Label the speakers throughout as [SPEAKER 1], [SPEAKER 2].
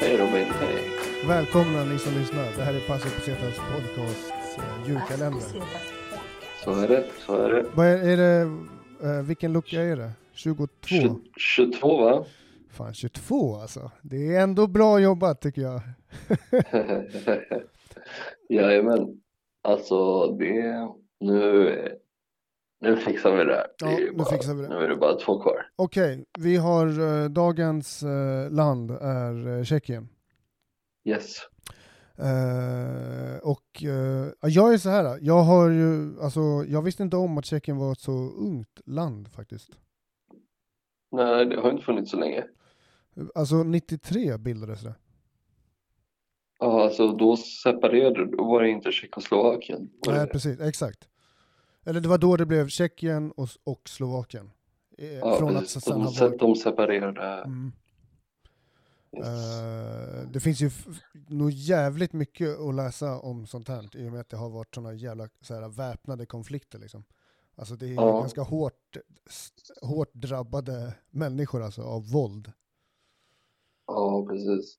[SPEAKER 1] Hej Robin, hej.
[SPEAKER 2] Välkomna ni som lyssnar. Det här är Passo Pesetas podcast eh, julkalender.
[SPEAKER 1] Så är det, så är det.
[SPEAKER 2] Vad är, är det, eh, vilken lucka är det? 22?
[SPEAKER 1] Tju- 22 va?
[SPEAKER 2] Fan 22 alltså. Det är ändå bra jobbat tycker jag.
[SPEAKER 1] Jajamän. Alltså det, nu, nu fixar vi det här.
[SPEAKER 2] Ja,
[SPEAKER 1] Det
[SPEAKER 2] nu
[SPEAKER 1] bara,
[SPEAKER 2] fixar vi det.
[SPEAKER 1] Nu är det bara två kvar.
[SPEAKER 2] Okej, vi har eh, dagens eh, land är eh, Tjeckien.
[SPEAKER 1] Yes.
[SPEAKER 2] Och ja, jag är så här, jag har ju, alltså jag visste inte om att Tjeckien var ett så ungt land faktiskt.
[SPEAKER 1] Nej, det har inte funnits så länge.
[SPEAKER 2] Alltså 93 bildades det.
[SPEAKER 1] Ja, alltså då separerade, då var det inte Tjeckoslovakien.
[SPEAKER 2] Nej,
[SPEAKER 1] det?
[SPEAKER 2] precis, exakt. Eller det var då det blev Tjeckien och, och Slovakien. Eh,
[SPEAKER 1] Ja,
[SPEAKER 2] Från att sen
[SPEAKER 1] De,
[SPEAKER 2] ha
[SPEAKER 1] se-
[SPEAKER 2] varit...
[SPEAKER 1] de separerade.
[SPEAKER 2] Mm.
[SPEAKER 1] Yes.
[SPEAKER 2] Eh, det finns ju nog jävligt mycket att läsa om sånt här i och med att det har varit såna jävla så här, väpnade konflikter liksom. Alltså det är
[SPEAKER 1] Ja.
[SPEAKER 2] ganska hårt, hårt drabbade människor alltså av våld.
[SPEAKER 1] Ja, precis.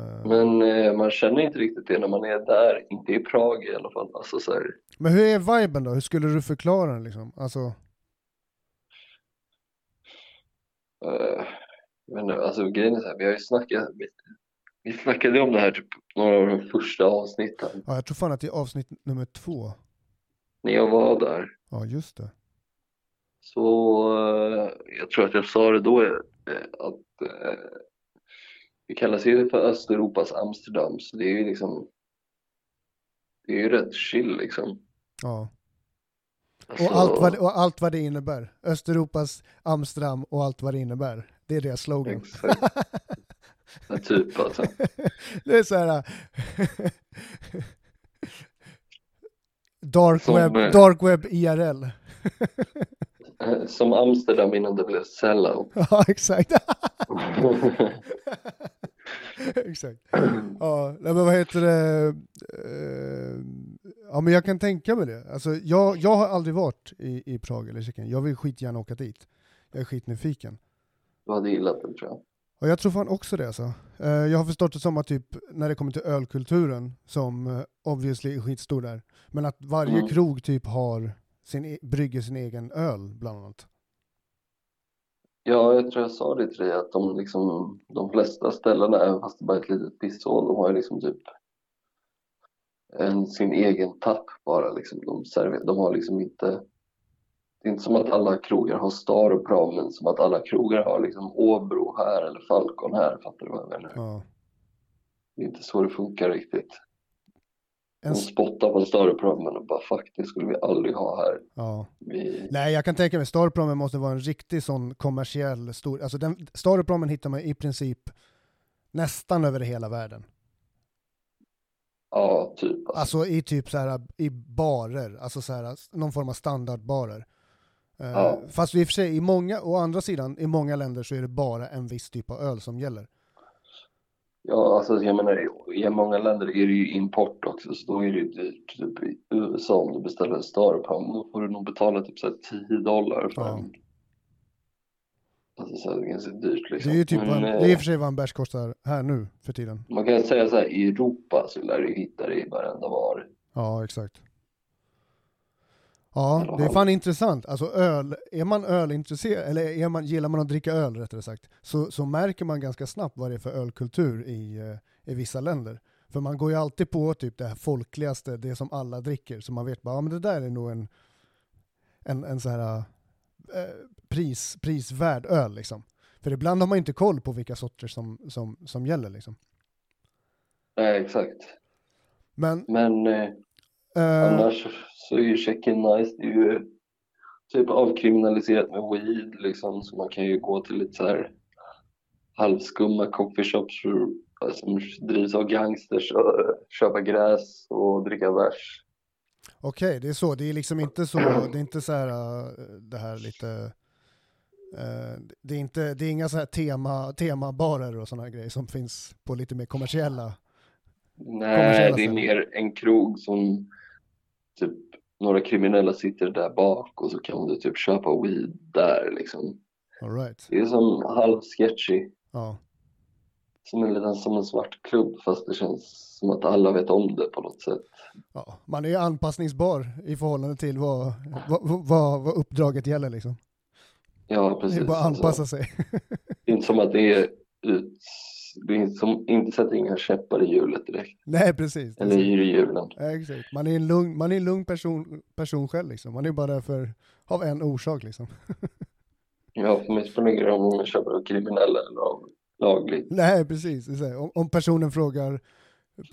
[SPEAKER 2] Eh,
[SPEAKER 1] Men eh, man känner inte riktigt det när man är där, inte i Prag i alla fall. Alltså så här,
[SPEAKER 2] Men hur är viben då? Hur skulle du förklara den liksom? Alltså,
[SPEAKER 1] Eh, men alltså grejen är så här, vi har ju snackat, vi, vi snackade om det här typ några av de första avsnitten.
[SPEAKER 2] ja, jag tror fan att det är avsnitt nummer två.
[SPEAKER 1] När jag var där
[SPEAKER 2] Ja, just det.
[SPEAKER 1] så eh, jag tror att jag sa det då eh, att det kallas ju för Östeuropas Amsterdam så det är ju liksom det är ju rätt chill liksom.
[SPEAKER 2] Ja.
[SPEAKER 1] Alltså,
[SPEAKER 2] Och allt, vad, och allt vad det innebär. Östeuropas Amsterdam och allt vad det innebär. Det är deras slogan.
[SPEAKER 1] Exakt. Ja, typ alltså.
[SPEAKER 2] det är så här... dark,
[SPEAKER 1] Som,
[SPEAKER 2] web,
[SPEAKER 1] eh,
[SPEAKER 2] dark web IRL.
[SPEAKER 1] Eh, Som Amsterdam innan det blev sellout.
[SPEAKER 2] ja, exakt. exakt. Ja, men vad heter det? Eh, ja, men jag kan tänka mig det. Alltså, jag, jag har aldrig varit i, i Prag eller Tjeckien. Jag vill skitgärna åka dit. Jag är skitnyfiken.
[SPEAKER 1] Du hade gillat det tror jag.
[SPEAKER 2] Och jag tror fan också det alltså. Eh, jag har förstått det som att typ när det kommer till ölkulturen, som obviously är skitstor där, men att varje
[SPEAKER 1] Mm.
[SPEAKER 2] krog typ har sin, e- brygger sin egen öl bland annat.
[SPEAKER 1] Ja, jag tror jag sa det till dig att de liksom, de flesta ställena, även fast det bara är ett litet pisshål, de har ju liksom typ en, sin egen tapp bara liksom. De, serverar, de har liksom inte, det är inte som att alla krogar har Star och Prav, men som att alla krogar har liksom Åbro här eller Falcon här, fattar du vad jag menar?
[SPEAKER 2] Ja.
[SPEAKER 1] Det är inte så det funkar riktigt.
[SPEAKER 2] En,
[SPEAKER 1] De spottar på Star och bara fuck, det skulle vi aldrig ha här.
[SPEAKER 2] ja.
[SPEAKER 1] Vi,
[SPEAKER 2] Nej, jag kan tänka mig Staropramen måste vara en riktig sån kommersiell stor, alltså den, Staropramen hittar man i princip nästan över hela världen.
[SPEAKER 1] ja, typ. Alltså.
[SPEAKER 2] Alltså i typ så här i barer, alltså så här någon form av standardbarer. Eh,
[SPEAKER 1] Ja.
[SPEAKER 2] Fast i och för sig, i många, å andra sidan, i många länder så är det bara en viss typ av öl som gäller.
[SPEAKER 1] Ja, alltså jag menar i många länder är det ju import också så då är det ju dyrt. Typ i USA om du beställer en Starpound då får du nog betala typ så här 10 dollar för
[SPEAKER 2] Ja.
[SPEAKER 1] en. Alltså så här, det är ganska dyrt
[SPEAKER 2] Det
[SPEAKER 1] liksom.
[SPEAKER 2] är ju typ
[SPEAKER 1] Men,
[SPEAKER 2] en, det
[SPEAKER 1] eh,
[SPEAKER 2] är i och för sig vad en bärs kostar här nu för tiden.
[SPEAKER 1] Man kan säga så här i Europa så lär du hitta det i varenda var.
[SPEAKER 2] Ja, exakt. Ja, det är fan intressant. Alltså öl, är man ölintresserad, eller är man, gillar man att dricka öl rättare sagt, så, så märker man ganska snabbt vad det är för ölkultur i, eh, i vissa länder. För man går ju alltid på typ det här folkligaste, det som alla dricker, så man vet bara, ja men det där är nog en, en, en så här eh, pris, prisvärd öl liksom. För ibland har man inte koll på vilka sorter som, som, som gäller liksom.
[SPEAKER 1] Nej, exakt.
[SPEAKER 2] Men
[SPEAKER 1] Men eh,
[SPEAKER 2] eh,
[SPEAKER 1] annars så är ju Tjeckien nice. Det är ju typ avkriminaliserat med weed liksom så man kan ju gå till lite så här halvskumma coffeeshops för som drivs av gangsters och köpa gräs och dricka bärs.
[SPEAKER 2] Okej, det är så. Det är liksom inte så, det är inte så här äh, det här lite äh, det är, inte, det är inga så här tema, temabarer och sådana grejer som finns på lite mer kommersiella.
[SPEAKER 1] Nej,
[SPEAKER 2] Kommersiella
[SPEAKER 1] det är
[SPEAKER 2] ställen.
[SPEAKER 1] mer en krog som typ några kriminella sitter där bak och så kan du typ köpa weed där liksom.
[SPEAKER 2] All right.
[SPEAKER 1] Det är som halvsketchy.
[SPEAKER 2] Ja.
[SPEAKER 1] Som en liten som en svart klubb fast det känns som att alla vet om det på något sätt.
[SPEAKER 2] ja. Man är anpassningsbar i förhållande till vad, vad, vad, vad uppdraget gäller liksom.
[SPEAKER 1] Ja,
[SPEAKER 2] Det
[SPEAKER 1] precis.
[SPEAKER 2] är bara att
[SPEAKER 1] Alltså,
[SPEAKER 2] anpassa sig.
[SPEAKER 1] det är inte som att det är ut... Inte som, inte sätter inga käppar i hjulet direkt.
[SPEAKER 2] Nej, precis.
[SPEAKER 1] Eller i hjulen.
[SPEAKER 2] Ja, exakt. Man är en lugn, man är en lugn person, person själv liksom. Man är bara där för, av en orsak liksom.
[SPEAKER 1] Ja, för mig spelar det ingen roll om jag köper av kriminella eller av lagligt.
[SPEAKER 2] Nej, precis. Om, om personen frågar,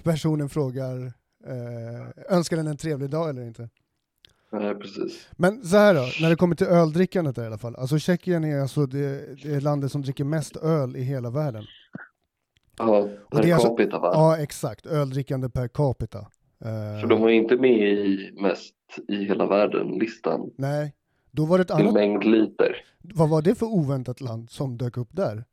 [SPEAKER 2] personen frågar, eh, önskar den en trevlig dag eller inte?
[SPEAKER 1] Nej, precis.
[SPEAKER 2] Men så här då, när det kommer till öldrickandet där i alla fall. Alltså Tjeckien är alltså det, det är landet som dricker mest öl i hela världen.
[SPEAKER 1] Ja, per
[SPEAKER 2] alltså-
[SPEAKER 1] capita va?
[SPEAKER 2] Ja, exakt. Öldrickande per capita. Eh,
[SPEAKER 1] För de var inte med i mest i hela världen-listan
[SPEAKER 2] Nej, då var det ett annat.
[SPEAKER 1] mängd liter.
[SPEAKER 2] Vad var det för oväntat land som dök upp där?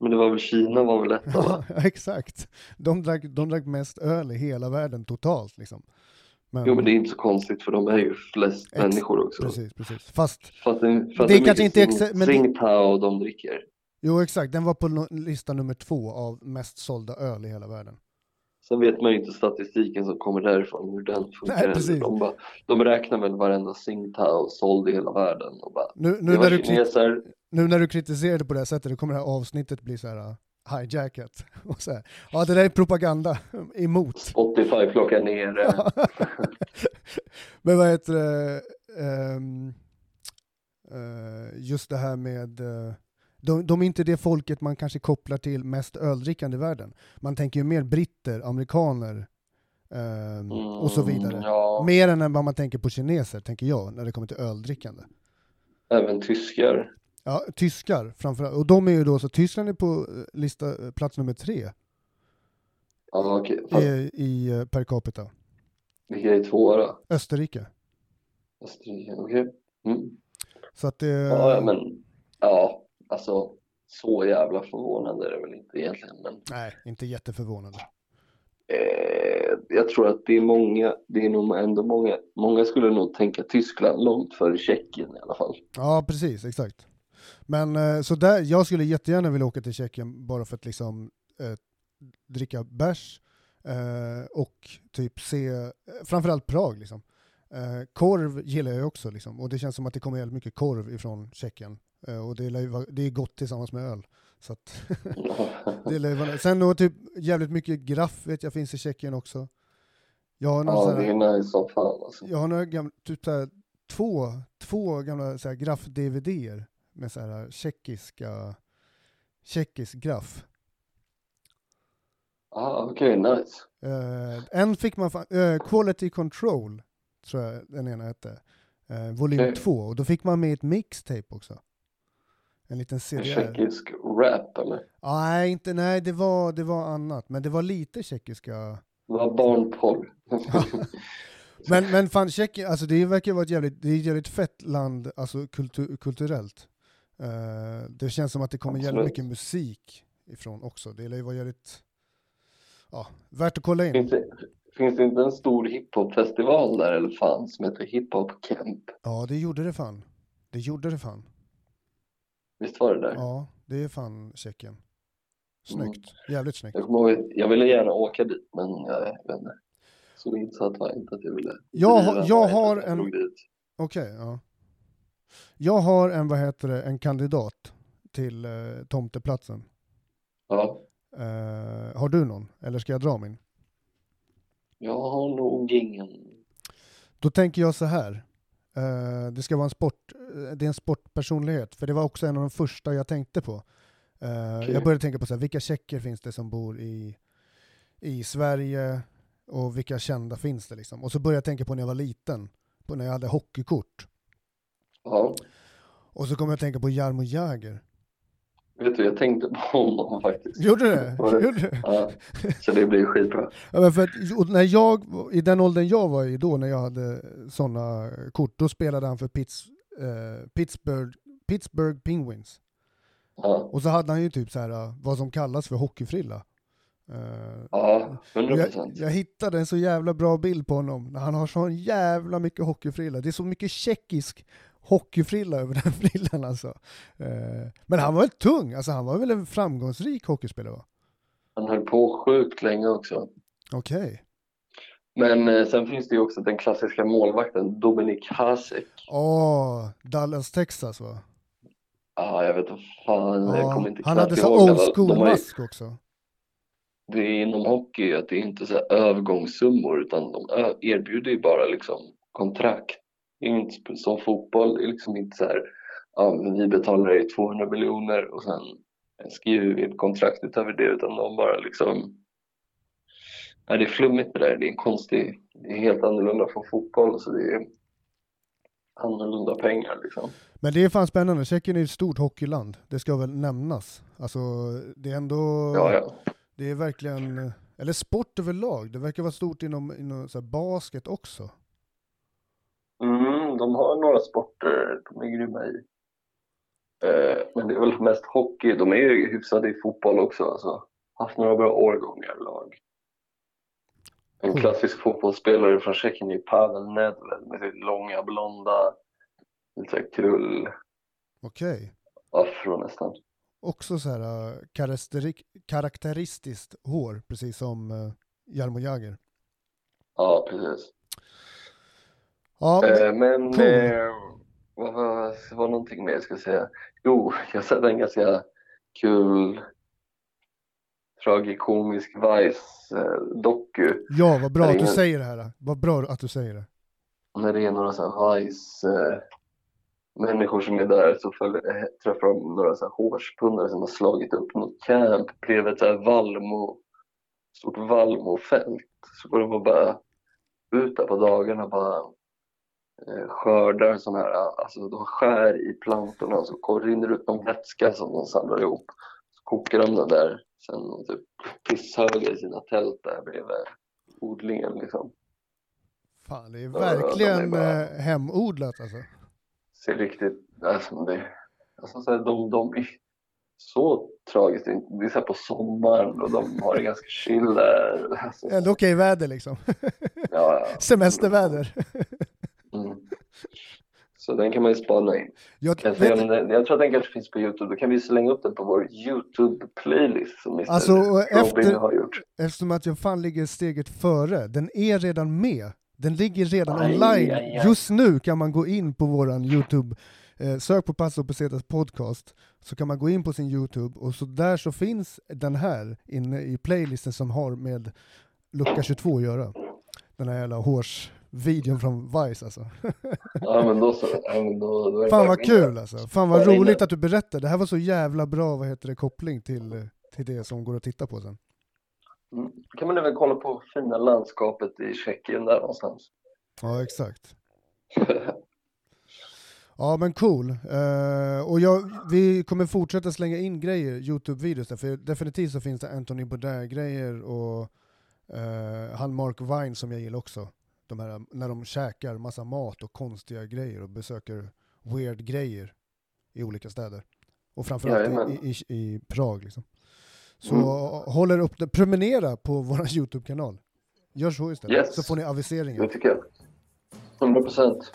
[SPEAKER 1] Men det var väl Kina var väl etta va?
[SPEAKER 2] Ja, exakt. De drack, de drack mest öl i hela världen totalt liksom. Men,
[SPEAKER 1] Jo men det är inte så konstigt för de är ju flest
[SPEAKER 2] Ex-
[SPEAKER 1] människor också.
[SPEAKER 2] Precis, precis. Fast,
[SPEAKER 1] Fast det, fast
[SPEAKER 2] Det är kanske inte exa- men
[SPEAKER 1] Tsingtao de dricker.
[SPEAKER 2] Jo exakt, den var på lista nummer två av mest sålda öl i hela världen.
[SPEAKER 1] Sen vet man ju inte statistiken som kommer därifrån, hur den funkar.
[SPEAKER 2] Nej, precis.
[SPEAKER 1] de, bara, de räknar väl varenda Tsingtao såld i hela världen och bara,
[SPEAKER 2] Nu, nu, när, du,
[SPEAKER 1] kineser,
[SPEAKER 2] nu när du kritiserar det på det här sättet, då kommer det här avsnittet bli så här uh, hijackat. Och så här, ja det där är propaganda emot.
[SPEAKER 1] Spotify plockar ner det.
[SPEAKER 2] Men vad heter det, ehm, eh, just det här med, eh, de, de är inte det folket man kanske kopplar till mest öldrickande i världen. Man tänker ju mer britter, amerikaner ehm, och så vidare.
[SPEAKER 1] Mm, Ja,
[SPEAKER 2] Mer än vad man tänker på kineser, tänker jag, när det kommer till öldrickande.
[SPEAKER 1] även tyskar.
[SPEAKER 2] Ja, tyskar framförallt. Och de är ju då, så Tyskland är på eh, lista, eh, plats nummer tre
[SPEAKER 1] Ja. Fast
[SPEAKER 2] i, i eh, per capita.
[SPEAKER 1] Vilka är tvåa då?
[SPEAKER 2] Österrike.
[SPEAKER 1] Österrike, okej. Mm.
[SPEAKER 2] Så att det...
[SPEAKER 1] Ja, men ja, alltså så jävla förvånande är det väl inte egentligen. Men
[SPEAKER 2] Nej, inte jätteförvånande.
[SPEAKER 1] eh, jag tror att det är många, det är nog ändå många, många skulle nog tänka Tyskland långt före Tjeckien i alla fall.
[SPEAKER 2] Ja, precis, exakt. Men eh, så där, jag skulle jättegärna vilja åka till Tjeckien bara för att liksom eh, dricka bärs eh, och typ se, eh, framförallt Prag liksom. Eh, korv gillar jag också liksom, och det känns som att det kommer jävligt mycket korv ifrån Tjeckien. Eh, och det, vara- det är gott tillsammans med öl. Så att det lär vara, sen då typ jävligt mycket graff vet jag finns i Tjeckien också. Jag har
[SPEAKER 1] ja,
[SPEAKER 2] sån här-
[SPEAKER 1] det är nice som fan alltså.
[SPEAKER 2] jag har några gamla, typ så här, två, två gamla graff-DVD-er med så här tjeckiska, tjeckisk graff.
[SPEAKER 1] Ja, okej, nice.
[SPEAKER 2] Eh, en fick man, eh, Quality Control, tror jag den ena hette, uh, volym
[SPEAKER 1] Okej.
[SPEAKER 2] 2, och då fick man med ett mixtape också. En liten
[SPEAKER 1] En
[SPEAKER 2] CDR.
[SPEAKER 1] tjeckisk rap eller?
[SPEAKER 2] Nej, inte, nej det, var, det var annat, men det var lite tjeckiska.
[SPEAKER 1] Det var barnporr.
[SPEAKER 2] Men, men fan Tjeckien, alltså det verkar vara ett jävligt, det är ett jävligt fett land, alltså kultur, kulturellt. Eh, det känns som att det kommer jävligt mycket musik ifrån också. Det lär ju vara jävligt, ja, värt att kolla in.
[SPEAKER 1] finns, det, finns det inte en stor hiphopfestival där eller fan som heter Hiphop Camp?
[SPEAKER 2] Ja, det gjorde det fan. Det gjorde det fan.
[SPEAKER 1] Visst var det där?
[SPEAKER 2] Ja, det är fan Tjeckien. Snyggt,
[SPEAKER 1] Mm.
[SPEAKER 2] jävligt snyggt.
[SPEAKER 1] Jag ihåg, jag ville gärna åka dit men jag vet inte. Så insatt var jag inte att jag ville.
[SPEAKER 2] Jag
[SPEAKER 1] driva
[SPEAKER 2] jag har en-. Okej, ja. Jag har en, vad heter det, en kandidat till eh, tomteplatsen.
[SPEAKER 1] Ja,
[SPEAKER 2] Eh, har du någon? Eller ska jag dra min?
[SPEAKER 1] jag har nog ingen.
[SPEAKER 2] Då tänker jag så här. Eh, det ska vara en sport, eh, det är en sportpersonlighet, för det var också en av de första jag tänkte på. Eh,
[SPEAKER 1] Okej.
[SPEAKER 2] Jag började tänka på så här, vilka tjecker finns det som bor i, i Sverige och vilka kända finns det liksom? Och så började jag tänka på när jag var liten, på när jag hade hockeykort.
[SPEAKER 1] Ja,
[SPEAKER 2] Och så kom jag att tänka på Jarmo Jäger.
[SPEAKER 1] Vet du, jag tänkte på honom faktiskt.
[SPEAKER 2] Gjorde?
[SPEAKER 1] Var det?
[SPEAKER 2] Gjorde det?
[SPEAKER 1] Ja, så det blir skitbra.
[SPEAKER 2] Ja, för att, när jag, i den åldern jag var i då, när jag hade sådana kort, då spelade han för Pitts, eh, Pittsburgh, Pittsburgh Penguins.
[SPEAKER 1] Ja,
[SPEAKER 2] Och så hade han ju typ så här eh, vad som kallas för hockeyfrilla. Eh,
[SPEAKER 1] ja
[SPEAKER 2] och
[SPEAKER 1] 100
[SPEAKER 2] jag,
[SPEAKER 1] procent.
[SPEAKER 2] jag hittade en så jävla bra bild på honom, han har så jävla mycket hockeyfrilla. Det är så mycket tjeckisk hockeyfrilla över den frillan alltså. Eh, men han var väl tung, alltså han var väl en framgångsrik hockeyspelare va?
[SPEAKER 1] Han höll på sjukt länge också.
[SPEAKER 2] Okej.
[SPEAKER 1] Men eh, sen finns det ju också den klassiska målvakten Dominik Hasek.
[SPEAKER 2] Åh, Dallas, Texas va?
[SPEAKER 1] Ja, jag vet inte fan, jag kommer inte
[SPEAKER 2] han hade så old
[SPEAKER 1] alla. De
[SPEAKER 2] school
[SPEAKER 1] har ju-
[SPEAKER 2] också.
[SPEAKER 1] Det är inom hockey att det är inte så här övergångssummor utan de erbjuder ju bara liksom kontrakt. Inte som fotboll, det är liksom inte så här, ja men vi betalar dig 200 miljoner och sen skriver vi ett kontrakt utöver det utan de bara liksom Ja, det är flummigt det där, det är en konstig, det är helt annorlunda från fotboll så det är annorlunda pengar liksom.
[SPEAKER 2] Men det är fan spännande, Tjeckien är ett stort hockeyland, det ska väl nämnas. Alltså det är ändå,
[SPEAKER 1] Ja, ja.
[SPEAKER 2] det är verkligen, eller sport överlag, det verkar vara stort inom, inom så basket också.
[SPEAKER 1] Mm, de har några sporter de är grymma i. Eh, men det är väl mest hockey. De är ju hyfsade i fotboll också. Alltså. Haft några bra årgångar lag. En
[SPEAKER 2] Cool.
[SPEAKER 1] klassisk fotbollsspelare från Tjeckien är Pavel Nedved med sitt långa blonda, lite krull,
[SPEAKER 2] Okej.
[SPEAKER 1] afro nästan.
[SPEAKER 2] Också så här karaktäri- karaktäristiskt hår, precis som uh, Jarmo Jagr.
[SPEAKER 1] Ja, precis.
[SPEAKER 2] Ja, men-
[SPEAKER 1] Eh, men
[SPEAKER 2] cool.
[SPEAKER 1] eh, vad var, var någonting mer jag ska säga. Jo, jag sett en ganska kul tragikomisk Vice-doku
[SPEAKER 2] ja, vad bra att du säger det här. Vad bra att du säger det.
[SPEAKER 1] när det är några så Vice-människor som är där så följer, eh, träffar de några så här hårspundare som har slagit upp något camp bredvid ett så här Valmo, stort Valmo-fält. Så går de och bara ut där på dagarna och bara eh, skördar sån här, alltså de skär i plantorna och så rinner ut någon vätska som de samlar ihop. Så kokar de den där, sen och typ pisshöga i sina tält där bredvid odlingen liksom.
[SPEAKER 2] Fan, det är
[SPEAKER 1] Ja, de
[SPEAKER 2] verkligen
[SPEAKER 1] är bara-
[SPEAKER 2] eh, hemodlat alltså.
[SPEAKER 1] ser riktigt, alltså det, alltså så här, de, de är så tragiskt, det är så här på sommaren och de har det ganska chill där. Alltså,
[SPEAKER 2] Ändå okej väder liksom.
[SPEAKER 1] ja,
[SPEAKER 2] Semesterväder.
[SPEAKER 1] Så den kan man ju spana in.
[SPEAKER 2] Jag,
[SPEAKER 1] jag,
[SPEAKER 2] vet,
[SPEAKER 1] den, jag tror att den kanske finns på Youtube, då kan vi slänga upp den på vår Youtube-playlist som Mr.
[SPEAKER 2] Alltså, efter-
[SPEAKER 1] har gjort.
[SPEAKER 2] eftersom att jag fan ligger steget före, den är redan med. Den ligger redan
[SPEAKER 1] Aj,
[SPEAKER 2] online.
[SPEAKER 1] aj, aj.
[SPEAKER 2] Just nu kan man gå in på våran Youtube, eh, sök på Passo Pesetas podcast, så kan man gå in på sin Youtube och så där så finns den här inne i playlisten som har med lucka 22 att göra. Den här jävla hårsvideon från Vice alltså.
[SPEAKER 1] Ja men då så. Ja, men då, då
[SPEAKER 2] Fan vad kul alltså. Fan vad roligt att du berättade. Det här var så jävla bra, vad heter det, koppling till, till det som går att titta på sen.
[SPEAKER 1] Mm. Kan man även kolla på fina landskapet i Tjeckien där någonstans.
[SPEAKER 2] Ja, exakt. Ja men cool. Eh, och jag, vi kommer fortsätta slänga in grejer, Youtube-videos där, för definitivt så finns det Anthony Bourdain-grejer och eh, han Mark Vine som jag gillar också. De här, när de käkar massa mat och konstiga grejer och besöker weird grejer i olika städer. Och framförallt i, i, i Prag liksom. Så
[SPEAKER 1] Mm.
[SPEAKER 2] håller upp det, prenumerera på vår Youtube-kanal. Gör så istället,
[SPEAKER 1] Yes.
[SPEAKER 2] så får ni aviseringar.
[SPEAKER 1] Det tycker jag. 100 procent.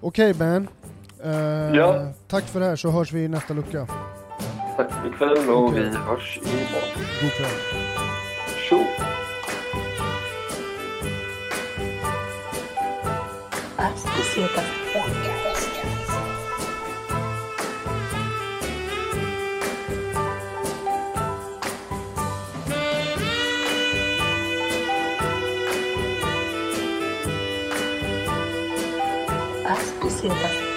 [SPEAKER 2] Okej Ben. Eh,
[SPEAKER 1] Ja.
[SPEAKER 2] Tack för det här så hörs vi i nästa lucka.
[SPEAKER 1] Tack ikväll och
[SPEAKER 2] Okej.
[SPEAKER 1] vi hörs imorgon.
[SPEAKER 2] God kväll.
[SPEAKER 1] Tjo!
[SPEAKER 3] Passo Pesetas Podcast. Passo Pesetas